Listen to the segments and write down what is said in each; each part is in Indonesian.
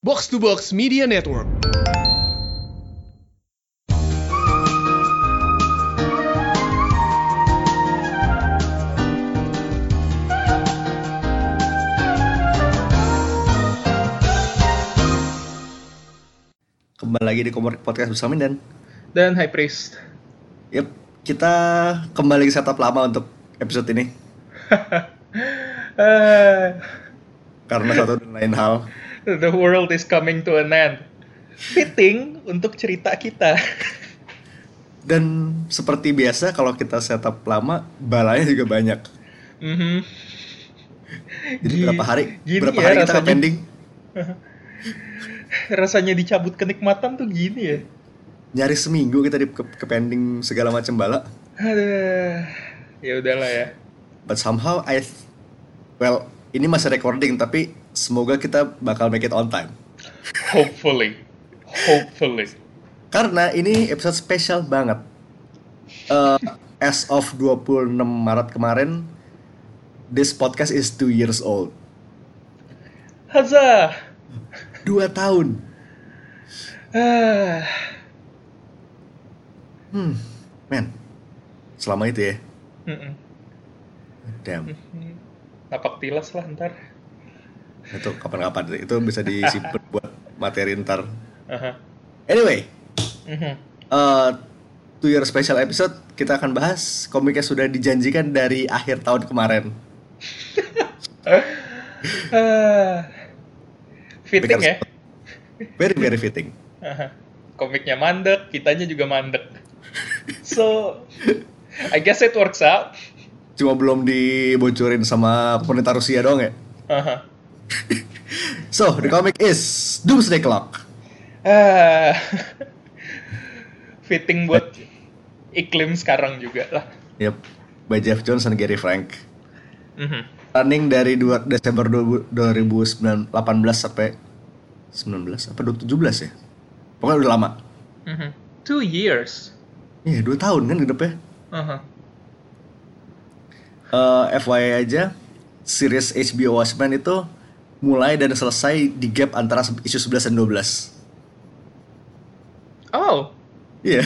Box to Box Media Network. Kembali lagi di Komor Podcast bersama dan dan High Priest. Yep, kita kembali ke setup lama untuk episode ini Eh, karena satu dan lain hal. The world is coming to an end. Fitting untuk cerita kita. Dan seperti biasa kalau kita setup lama, balanya juga banyak. Mhm. Jadi Gi- berapa hari? gini berapa ya hari kita pending? Rasanya dicabut kenikmatan tuh gini ya. Nyaris seminggu kita di ke, ke pending segala macam bala. Aduh. Ya udahlah ya. But somehow I well, ini masih recording tapi semoga kita bakal make it on time. Hopefully. Hopefully. Karena ini episode spesial banget. Eh, as of 26 Maret kemarin, this podcast is two years old. Hazah. Dua tahun. Ah. Hmm, man. Selama itu ya. Damn. Napak tilas lah ntar. Itu kapan-kapan. Itu bisa disimpan buat materi ntar. Anyway, Mhm. eh two year special episode kita akan bahas komik yang sudah dijanjikan dari akhir tahun kemarin. Ah. Fitting ya. Very very fitting. Aha. Komiknya mandek, kitanya juga mandek. So, I guess it works out. Cuma belum dibocorin sama pemerintah Rusia doang ya. Aha. So, the comic is Doomsday Clock. Ah. Fitting buat iklim sekarang juga lah. Yep, by Jeff Jones dan Gary Frank. Mhm. Running dari 2 Desember 2018 sampai 19 apa 17 ya? Pokoknya udah lama. Mhm. Two years. Iya, 2 tahun kan hidupnya. Aha. Eh FYI aja, series HBO Watchmen itu mulai dan selesai di gap antara isu 11 dan 12. Oh, Iya.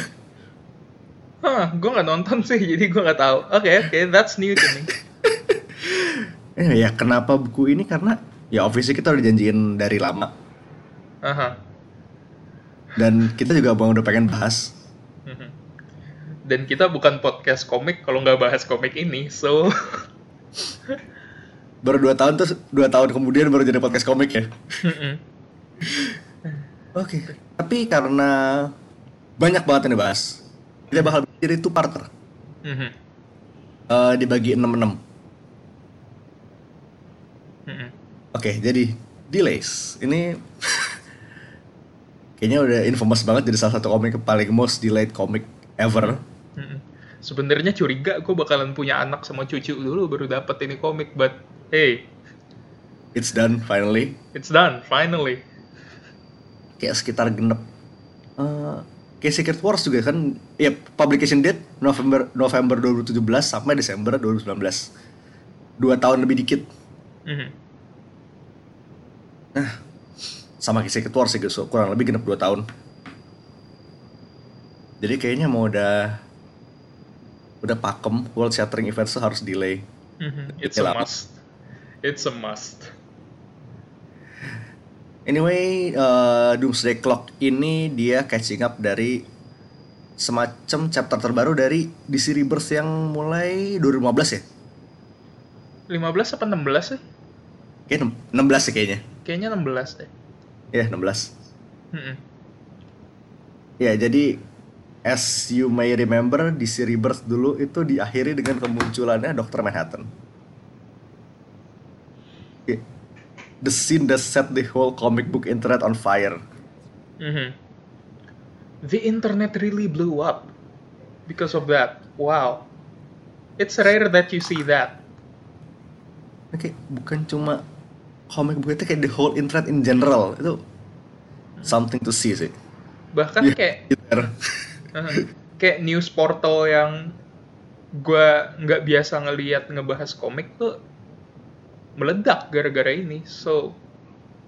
Hah, gue nggak nonton sih, jadi gue nggak tahu. Oke, oke, that's new to me. Eh, ya kenapa buku ini karena ya obviously kita udah janjiin dari lama Aha. dan kita juga bang udah pengen bahas. Mhm. Dan kita bukan podcast komik kalau nggak bahas komik ini, so Baru 2 tahun terus 2 tahun kemudian baru jadi podcast komik ya. Oke. Tapi karena banyak banget yang dibahas, kita bakal jadi two parter. Mhm. Eh, dibagi 6-6. Mhm. Oke, jadi delays. Ini kayaknya udah infamous banget jadi salah satu komik paling most delayed comic ever. Sebenarnya curiga gue bakalan punya anak sama cucu dulu baru dapat ini komik, but hey, It's done finally. it's done finally. Kayak sekitar genep. eh, kayak Secret Wars juga kan, ya publication date November November 2017 sampai Desember 2019. Dua tahun lebih dikit. Mhm. sama kayak Secret Wars so, kurang lebih genap 2 tahun jadi kayaknya mau udah udah pakem World Shattering Events tuh harus delay Mhm. It's Ya, a lama. must. It's a must. anyway eh, Doomsday Clock ini dia catching up dari semacam chapter terbaru dari DC Rebirth yang mulai 2015 ya 15 apa 16 sih? Kayaknya 16 sih kayaknya Kayaknya 16 deh. ya 16 Mhm. ya jadi as you may remember DC Rebirth dulu itu diakhiri dengan kemunculannya Dr. Manhattan Ya, the scene that set the whole comic book internet on fire Mhm. The internet really blew up because of that. Wow. It's rare that you see that. Ini kayak bukan cuma comic book itu kayak the whole internet in general itu something to see sih Bahkan Iya, kayak uh, kayak news portal yang gua nggak biasa ngelihat ngebahas komik tuh meledak gara-gara ini. So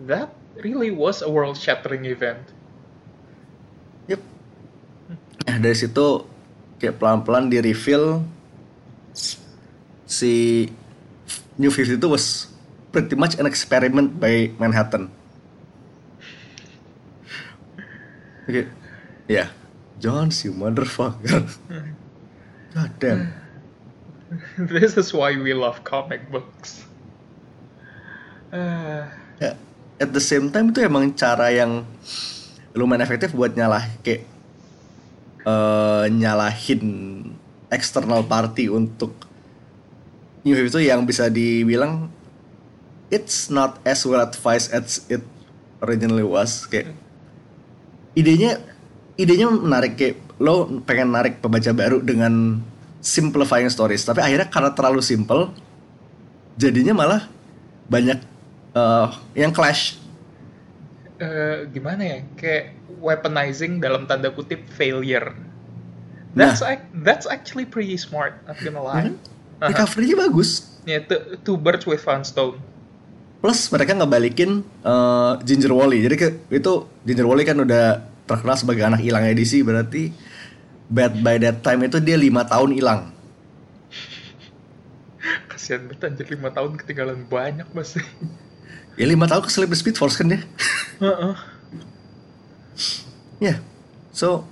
that really was a world-shattering event. Yep. Nah dari situ kayak pelan-pelan di reveal si New 52 was pretty much an experiment by Manhattan. Oke, ya, Jones you motherfucker. God damn. this is why we love comic books. Uh, at the same time itu emang cara yang lumayan efektif buat nyalah kayak eh, nyalahin external party untuk New Wave itu yang bisa dibilang it's not as well advised as it originally was. Kayak idenya idenya menarik kayak lo pengen narik pembaca baru dengan simplifying stories tapi akhirnya karena terlalu simple jadinya malah banyak eh, yang clash eh, gimana ya? Kayak weaponizing dalam tanda kutip failure. That's ac- that's actually pretty smart. Not gonna lie. Mhm. recovery-nya bagus Yeah, two, two birds with one stone. plus mereka ngebalikin eh, Ginger Wally jadi ke, itu Ginger Wally kan udah terkenal sebagai anak hilangnya DC berarti Bad by that time itu dia lima tahun hilang Kasihan banget anjir 5 tahun ketinggalan banyak pasti. ya lima tahun keselip di Speed Force kan dia Heeh. ya so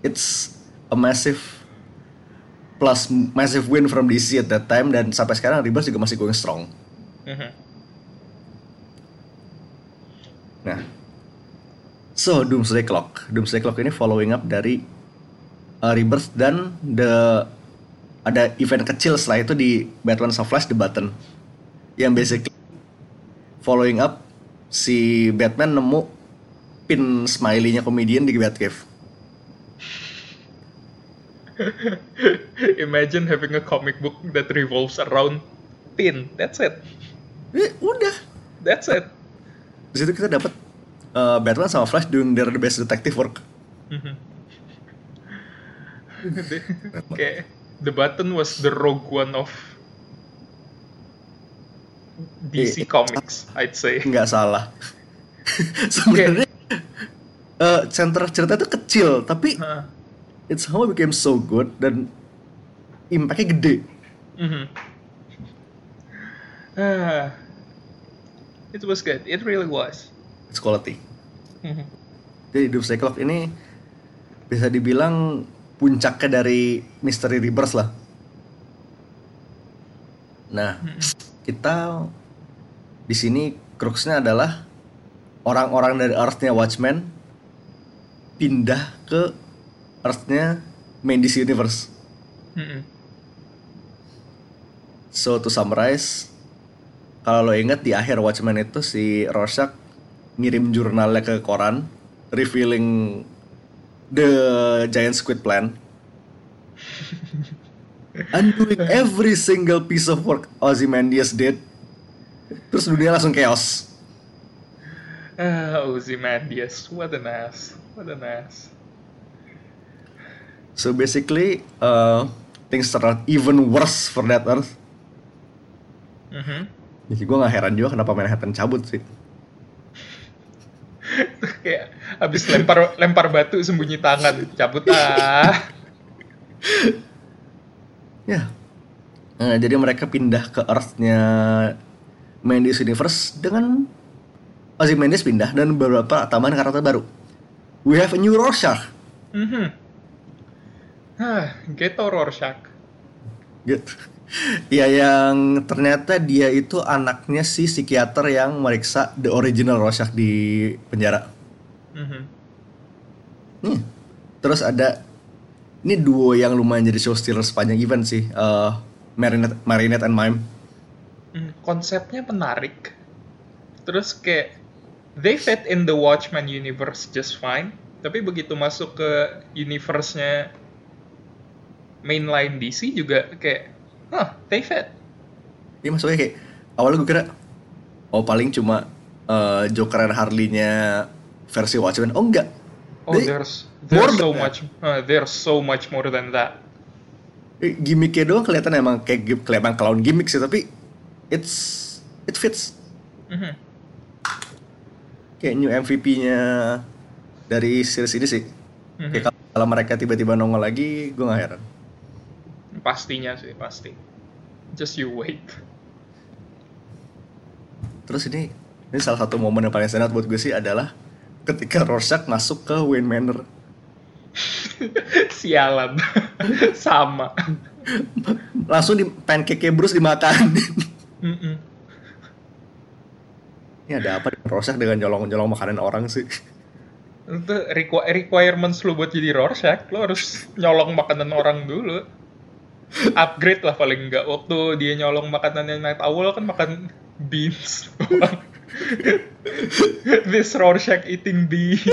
it's a massive plus massive win from DC at that time dan sampai sekarang Rebirth juga masih going strong Mhm. Nah, so Doomsday Clock, Doomsday Clock ini following up dari uh, Rebirth dan the ada event kecil setelah itu di Batman of Flash The Button yang basically following up si Batman nemu pin smiley-nya komedian di Batcave. Imagine having a comic book that revolves around pin. That's it. Eh, udah. That's it. Di situ kita dapat uh, Batman sama Flash doing their best detective work. Mhm. Kayak the button was the rogue one of DC Eh, Comics, I'd say. nggak salah sebenarnya eh, center cerita itu kecil tapi Huh. it's how it became so good dan impactnya gede Mhm. Ah, it was good. It really was. it's quality Mhm. jadi Doomsday Clock ini bisa dibilang puncaknya dari Mystery Rebirth lah nah kita di sini cruxnya adalah orang-orang dari Earth-nya Watchmen pindah ke Earth-nya main DC Universe Mhm. So to summarize, kalau lo inget di akhir Watchmen itu si Rorschach ngirim jurnalnya ke koran, revealing the giant squid plan. Undoing every single piece of work Ozymandias did. Terus dunia langsung chaos. Ah, Ozymandias, what an ass. What an ass. So basically, uh, things turned out even worse for that Earth. Mhm. Jadi gue gak heran juga kenapa Manhattan cabut sih. Kayak habis lempar lempar batu sembunyi tangan, cabut ah. Ya. Nah, jadi mereka pindah ke Earth-nya Mendes Universe dengan Ozymandias pindah dan beberapa tambahan karakter baru. We have a new Rorschach. Mhm. Ah, Ghetto Rorschach. Gitu. Ya yang ternyata dia itu anaknya si psikiater yang meriksa the original Rorschach di penjara. Mhm. Hmm. Terus ada ini duo yang lumayan jadi show stealer sepanjang event sih. eh Marinette, Marinette and Mime. Hmm, konsepnya menarik. Terus kayak they fit in the Watchmen universe just fine. Tapi begitu masuk ke universe-nya mainline DC juga kayak, huh, they fit. Iya maksudnya kayak awalnya gue kira oh paling cuma eh, Joker and Harley-nya versi Watchmen. Oh enggak. Oh, They- there's there's so much, uh, there's so much more than that. Eh, Gimmicknya doang kelihatan emang kayak kelihatan clown gimmick sih tapi it's it fits. Mhm. kayak new MVP-nya dari series ini sih. Mhm. Kayak kalau- mereka tiba-tiba nongol lagi, gue gak heran. Pastinya sih, pasti. Just you wait. Terus ini ini salah satu momen yang paling senat buat gue sih adalah ketika Rorschach masuk ke Wayne Manor. Sialan. Sama. Langsung di pancake Bruce dimakan. Ini ada apa Rorschach dengan nyolong-nyolong makanan orang sih? Itu requ- requirements lu buat jadi Rorschach, lu harus nyolong makanan orang dulu. Upgrade lah paling enggak. Waktu dia nyolong makanannya Night Owl kan makan beans. This Rorschach eating beans.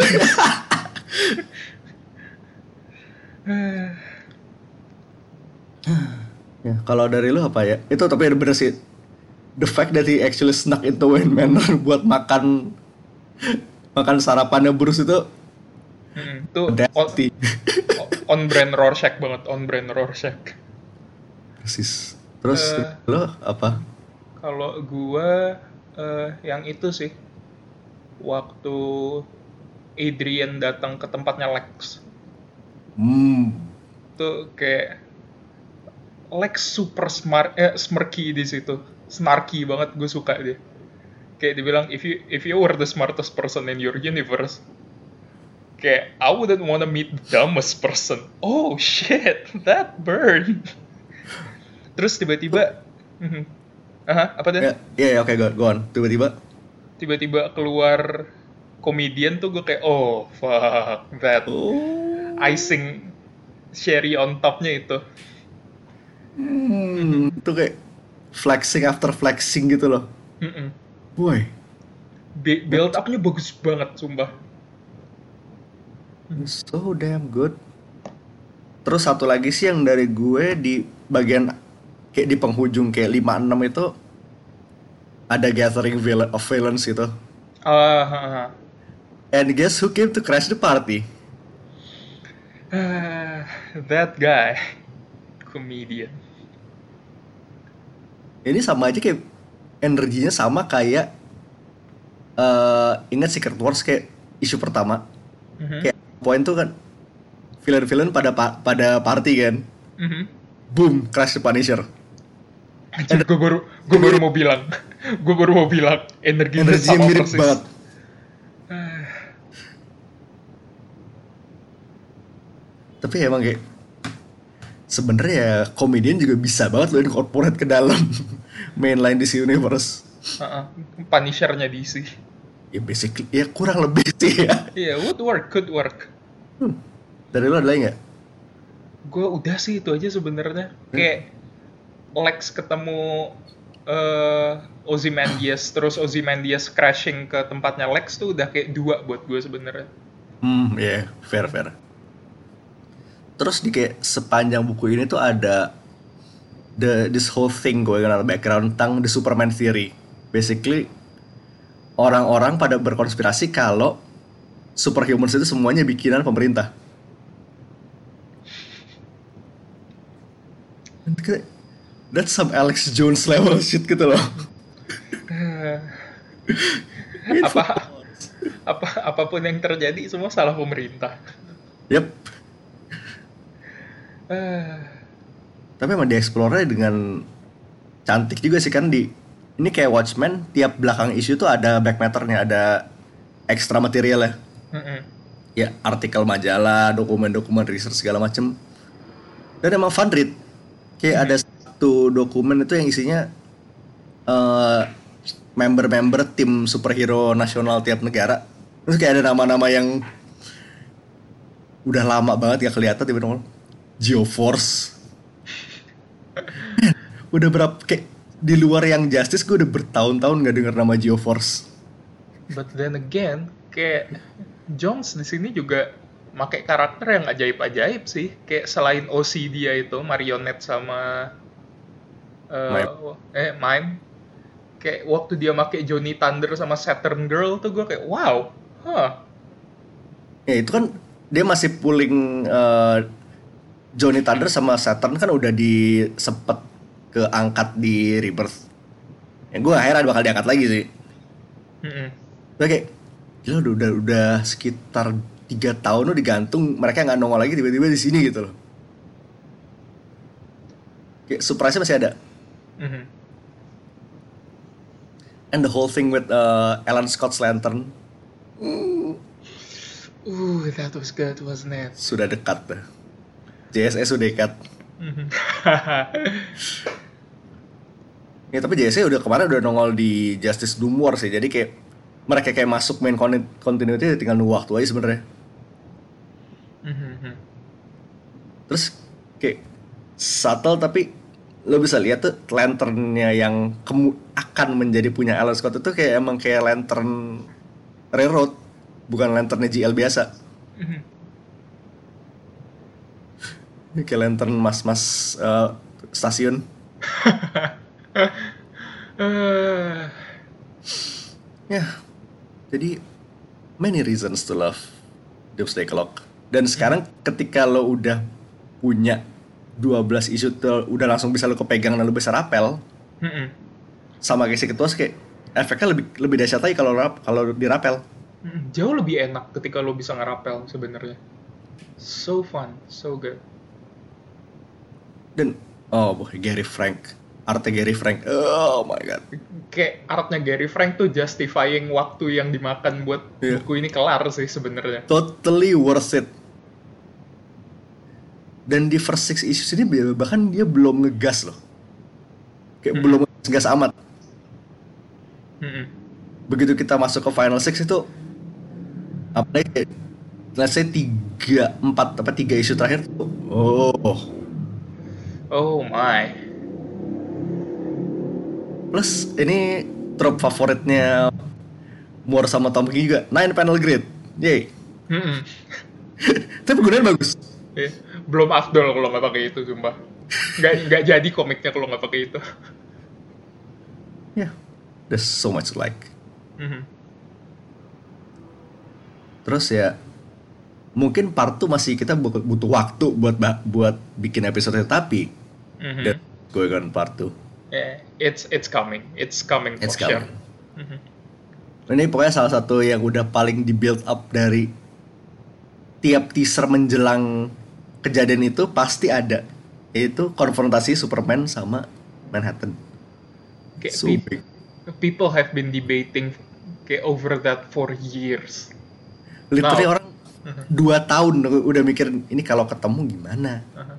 Ya, kalau dari lu apa ya? Itu tapi bener sih. The fact that he actually snuck into Wayne Manor buat makan makan sarapannya Bruce itu Hmm, itu on, on brand Rorschach banget, on brand Rorschach. Persis. Terus Eh. lu apa? Kalau gua eh, yang itu sih. Waktu Adrian datang ke tempatnya Lex. Hmm. tuh kayak Lex super smart eh smirky di situ. Snarky banget gue suka dia. Kayak dibilang if you if you were the smartest person in your universe kayak I wouldn't wanna meet the dumbest person. Oh shit that burn. Terus tiba-tiba Mhm. Aha, apa Ya, iya ya, oke go, go on. Tiba-tiba tiba-tiba keluar komedian tuh gue kayak oh fuck that oh. icing cherry on topnya itu Hmm, itu kayak flexing after flexing gitu loh. Mm-mm. Boy, Bi- build up-nya bagus banget sumpah so damn good. Terus satu lagi sih yang dari gue di bagian kayak di penghujung kayak 5-6 itu ada gathering villain of villains gitu. ah, ah. And guess who came to crash the party? Ah, that guy comedian Ini sama aja kayak energinya sama kayak eh ingat Secret Wars kayak isu pertama. Mhm. Kayak poin tuh kan villain-villain pada pa- pada party kan. Mhm. Boom, crash the Punisher. Anjir, gue baru gue baru mau bilang gue baru mau bilang energinya Energinya sama mirip persis banget. Tapi emang kayak sebenarnya ya komedian juga bisa banget loh incorporate ke dalam mainline DC Universe. ah, ah. Punisher-nya DC Ya basically ya kurang lebih sih ya. iya would work could work Dari lu ada lagi nggak? gue udah sih itu aja sebenarnya kayak Lex ketemu eh Ozymandias terus Ozymandias crashing ke tempatnya Lex tuh udah kayak dua buat gue sebenarnya Hmm, ya fair fair. Terus di kayak sepanjang buku ini tuh ada the this whole thing gue kenal background tentang the Superman theory. Basically orang-orang pada berkonspirasi kalau superhumans itu semuanya bikinan pemerintah. That's some Alex Jones level shit gitu loh. apa apa apa pun yang terjadi semua salah pemerintah Yep. Tapi emang dieksplornya dengan cantik juga sih kan di ini kayak Watchmen tiap belakang isu tuh ada back matternya, ada ekstra material ya. mm-mm. Ya artikel majalah, dokumen-dokumen research segala macem. Dan emang fun read. Kayak ada satu dokumen itu yang isinya eh, member-member tim superhero nasional tiap negara. Terus kayak ada nama-nama yang udah lama banget gak kelihatan tiba-tiba Geoforce. udah berapa kayak di luar yang Justice gue udah bertahun-tahun nggak denger nama Geoforce. but then again kayak Jones di sini juga pakai karakter yang ajaib-ajaib sih kayak selain OC dia itu marionette sama eh, Mime. eh Mime kayak waktu dia pakai Johnny Thunder sama Saturn Girl tuh gue kayak wow huh Ya itu kan dia masih pulling eh, Johnny Thunder sama Saturn kan udah di sempet keangkat di Rebirth. Ya gue heran bakal diangkat lagi sih. Mm-mm. Tapi kayak gila udah udah, udah sekitar tiga tahun lo digantung mereka nggak nongol lagi tiba-tiba di sini gitu loh kayak surprise masih ada Mhm. and the whole thing with uh, Alan Scott's Lantern Ooh, that was good, wasn't it? sudah dekat dah JSS sudah dekat Mhm. ya tapi JSS udah kemarin udah nongol di Justice Doom War sih jadi kayak mereka kayak masuk main con- continuity tinggal nunggu waktu aja sebenarnya Mhm. terus kayak subtle tapi lo bisa lihat tuh lanternnya yang kemu- akan menjadi punya Alan Scott itu kayak emang kayak lantern railroad bukan lanternnya GL biasa. Mhm. kayak lantern mas-mas eh, stasiun. Eh, ya jadi many reasons to love Doomsday Clock. Dan sekarang ketika lo udah punya 12 isu tuh udah langsung bisa lo kepegang dan lo bisa rapel mhm. sama kayak si ketua kayak efeknya lebih lebih dahsyat lagi kalau rap- kalau dirapel Mhm. Jauh lebih enak ketika lo bisa ngerapel sebenarnya. So fun, so good. dan oh boy Gary Frank artnya Gary Frank oh my god Kayak artnya Gary Frank tuh justifying waktu yang dimakan buat Iya. buku ini kelar sih sebenarnya. totally worth it dan di first six issues ini bahkan dia belum ngegas loh kayak Hmm. belum ngegas amat Mhm. begitu kita masuk ke final six itu apa ya let's say tiga empat apa tiga isu terakhir tuh oh Oh my. plus ini trope favoritnya Moore sama Tom King juga nine panel grid yay Mhm. tapi penggunaan bagus Iya. Belum afdol kalau nggak pakai itu, sumpah. Nggak, nggak jadi komiknya kalau nggak pakai itu. ya there's so much like Mhm. terus ya mungkin part 2 masih kita bu- butuh waktu buat buat bikin episode tapi Mhm. dan gue kan part 2 Yeah, it's it's coming, it's coming for It's sure. coming. Mhm. ini pokoknya salah satu yang udah paling di build up dari tiap teaser menjelang kejadian itu pasti ada yaitu konfrontasi Superman sama Manhattan Kayak so peop- big people have been debating kayak over that for years. literally Now- orang dua tahun udah mikir ini kalau ketemu gimana Uh-huh.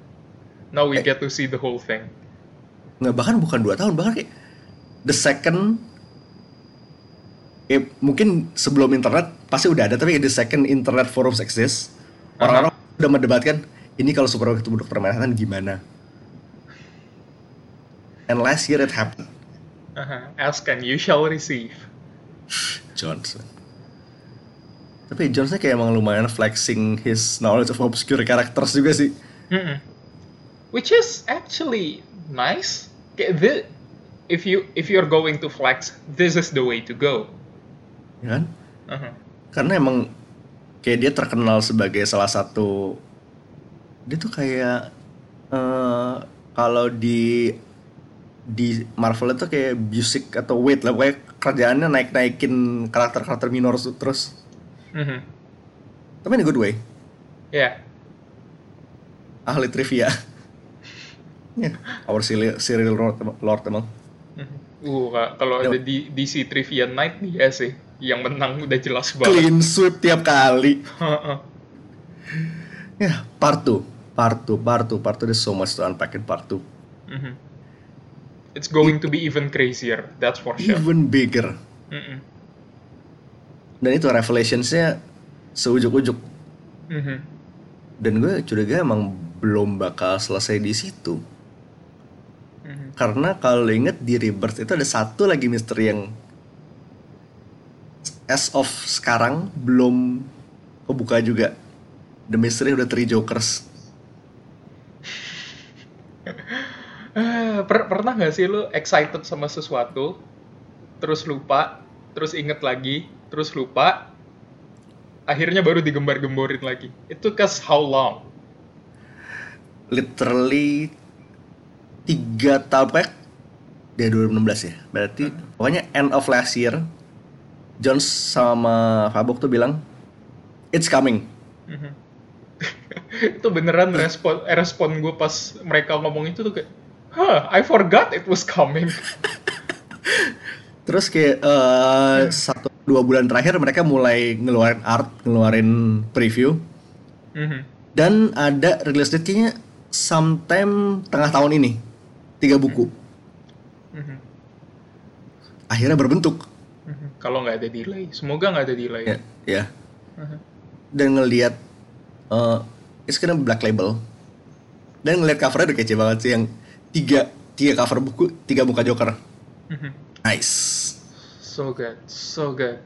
Now we Eh. get to see the whole thing. nggak bahkan bukan dua tahun bahkan kayak the second eh, mungkin sebelum internet pasti udah ada tapi the second internet forums exist orang-orang udah mendebatkan ini kalau Superman ketemu Dr. Manhattan gimana and last year it happened Uh-huh. Ask and you shall receive. Johnson tapi Johnson kayak emang lumayan flexing his knowledge of obscure characters juga sih Mm-mm. Which is actually nice. Kayak the- if you if you're going to flex, this is the way to go. ya kan Uh-huh. karena emang kayak dia terkenal sebagai salah satu dia tuh kayak eh kalau di di Marvel itu kayak music atau weight lah pokoknya kerjaannya naik naikin karakter karakter minor terus Mhm. tapi in a good way Yeah. ahli trivia ya our Cyril, Cyril Lord, Lord emang Mhm. Uh, ka- kalau ada di DC Trivia Night dia sih yang menang udah jelas banget. clean sweep tiap kali Heeh. ya part 2 part 2 part 2 part 2 there's so much to unpack in part 2 Mhm. It's going to be even crazier, that's for sure. even bigger Mhm. dan itu revelationsnya seujuk-ujuk Mhm. dan gue curiga emang belum bakal selesai di situ Mhm. karena kalau lo inget di Rebirth itu ada satu lagi misteri yang as of sekarang belum kebuka juga the mystery udah three jokers per- pernah nggak sih lu excited sama sesuatu, terus lupa, terus inget lagi, terus lupa, akhirnya baru digembar-gemborin lagi. Itu kas how long? literally tiga tahun pokoknya dari 2016 ya berarti pokoknya end of last year Jones sama Fabok tuh bilang it's coming. Mhm. itu beneran respon eh, respon gue pas mereka ngomong itu tuh kayak, huh, I forgot it was coming. Terus kayak eh, satu dua bulan terakhir mereka mulai ngeluarin art, ngeluarin preview Mhm. dan ada release date-nya sometime tengah tahun ini. Tiga buku. Mhm. Akhirnya berbentuk. Mhm. Kalau nggak ada delay, semoga nggak ada delay. Ya, ya. Mhm. Dan ngelihat eh it's be black label. Dan ngelihat covernya udah kece banget sih yang tiga tiga cover buku, tiga muka Joker. Mhm. Nice. So good, so good.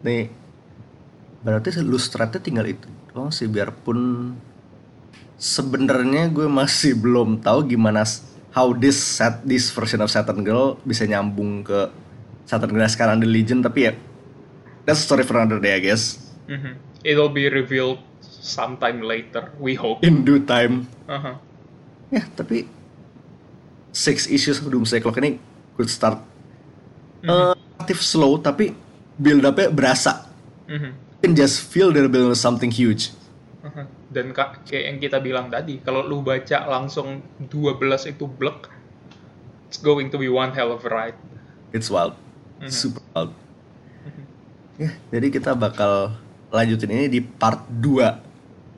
Nih, berarti lustratnya tinggal itu doang sih biarpun sebenarnya gue masih belum tahu gimana how this set this version of Saturn Girl bisa nyambung ke Saturn Girl sekarang The Legion tapi ya that's a story for another day I guess Mhm. It'll be revealed sometime later, we hope. in due time Aha. ya tapi six issues of Doomsday Clock ini good start Eh, relatif slow tapi build up-nya berasa Mhm. you can just feel they're building something huge Aha. Dan kak, kayak yang kita bilang tadi, kalau lu baca langsung 12 itu blek, it's going to be one hell of a ride. It's wild, Mhm. super wild. Ya, jadi kita bakal lanjutin ini di part 2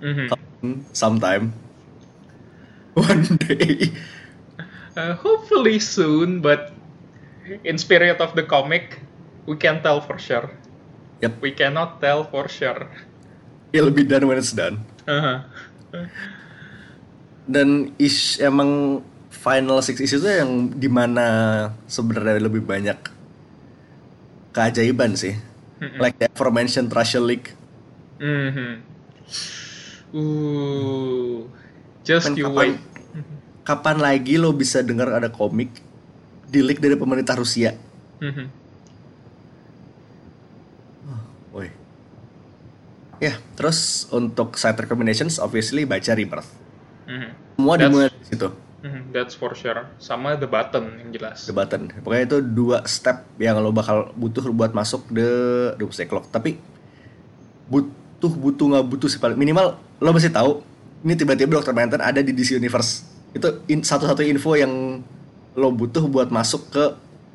Mhm. sometime. One day. Uh, hopefully soon, but in spirit of the comic, we can't tell for sure. Yep, We cannot tell for sure. it'll be done when it's done. Aha. Dan ish emang final six issue itu yang di mana sebenarnya lebih banyak keajaiban sih. Mm-mm. Like the aforementioned Russian League. Mhm. Ooh, just Men, you kapan- wait. Kapan lagi lo bisa dengar ada komik di leak dari pemerintah Rusia? Mhm. Woi. Ya, terus untuk side recommendations obviously baca Rebirth. Mhm. Semua That's- dimulai dari situ. Mhm, That's for sure. Sama the button yang jelas. The button. Pokoknya itu dua step yang lo bakal butuh buat masuk the Doomsday Clock. Tapi butuh butuh nggak butuh sih paling minimal lo mesti tahu ini tiba-tiba Dr. Manhattan ada di DC Universe. Itu in- satu-satu info yang lo butuh buat masuk ke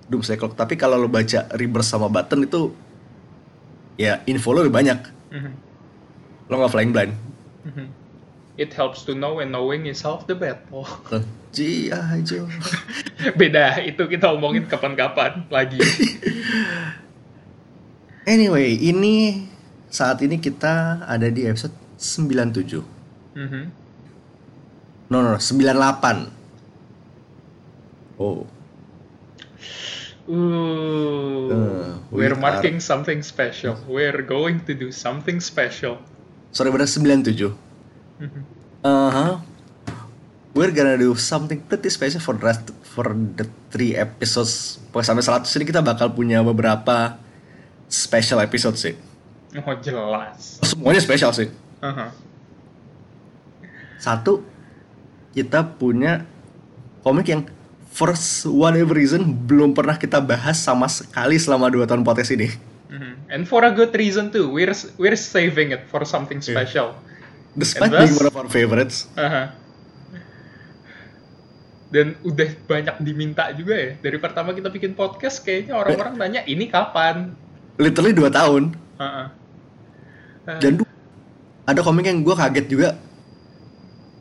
Doomsday Clock. Tapi kalau lo baca Rebirth sama button itu ya info lo lebih banyak. Mhm. Lo nggak flying blind. Mhm. It helps to know and knowing is half the battle. Ji ajo. Beda, itu kita omongin kapan-kapan lagi. Anyway, ini saat ini kita ada di episode 97. Mhm. No, no, no 98. Oh, Ooh, Uh, we we're are- marking something special. We're going to do something special. sorry benar 97. Mhm. Uh-huh. We're gonna do something pretty special for the rest for the three episodes. Pokoknya sampai 100 ini kita bakal punya beberapa special episode sih. Oh jelas. Semuanya special sih. Aha. Satu, kita punya komik yang for whatever reason belum pernah kita bahas sama sekali selama 2 tahun podcast ini. Mhm. And for a good reason too. We're we're saving it for something special. Despite And thus- being one of our favorites. Aha. Dan udah banyak diminta juga ya. Dari pertama kita bikin podcast, kayaknya orang-orang nanya ini kapan. Literally 2 tahun. Aha. Eh, Dan ada komik yang gue kaget juga.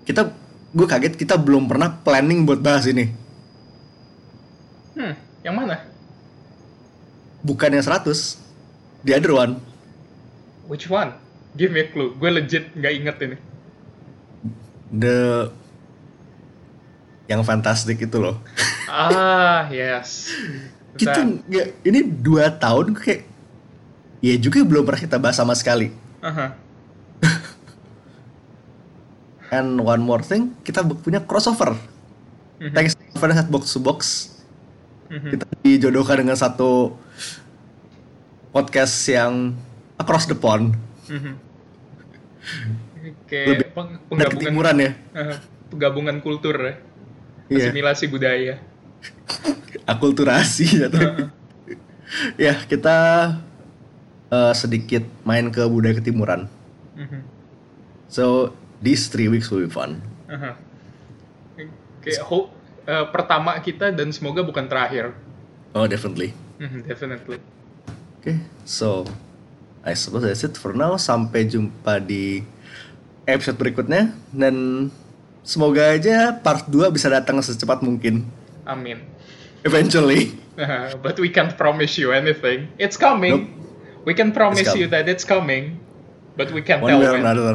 Kita gue kaget kita belum pernah planning buat bahas ini. hmm, yang mana? Bukan yang 100. The other one. Which one? Give me a clue. Gue legit nggak inget ini. The yang fantastic itu loh. Ah, yes. Kita nggak ini dua tahun kayak ya juga belum pernah kita bahas sama sekali. Aha. And one more thing, kita punya crossover. Mhm. Thanks to Set Box to Box, Mhm. kita dijodohkan dengan satu podcast yang across the pond. Mhm. Kayak Lebih peng- penggabungan ketimuran ya. Aha, penggabungan kultur ya. Iya. Asimilasi budaya. Akulturasi ya. Heeh. ya kita uh, sedikit main ke budaya ketimuran. Mhm. So these three weeks will be fun. Aha. Kayak hope eh, pertama kita dan semoga bukan terakhir. Oh definitely. Mhm, Definitely. Oke, so I suppose that's it for now. Sampai jumpa di episode berikutnya dan semoga aja part 2 bisa datang secepat mungkin. Amin. Eventually. But we can't promise you anything. It's coming. We can promise you that it's coming, but we can't One tell way or when. another.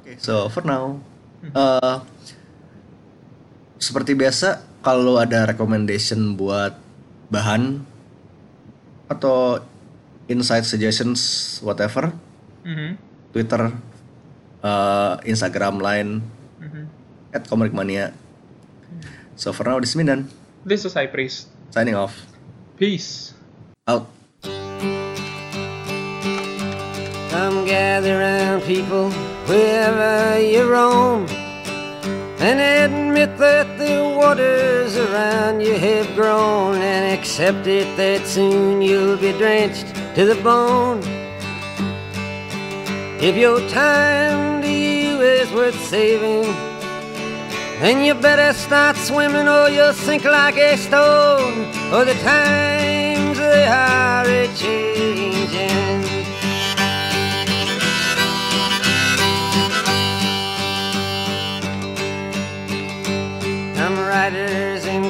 Okay, so for now, uh, seperti biasa, kalau ada recommendation buat bahan atau insight suggestions whatever, Mhm. Twitter, uh, Instagram, Line, Mhm. at Komik Mania. So for now, this is Mindan, This is High Priest. signing off, Peace. out. Gather round, people, wherever you roam, and admit that the waters around you have grown, and accept it that soon you'll be drenched to the bone. If your time to you is worth saving, then you better start swimming or you'll sink like a stone. For the times they are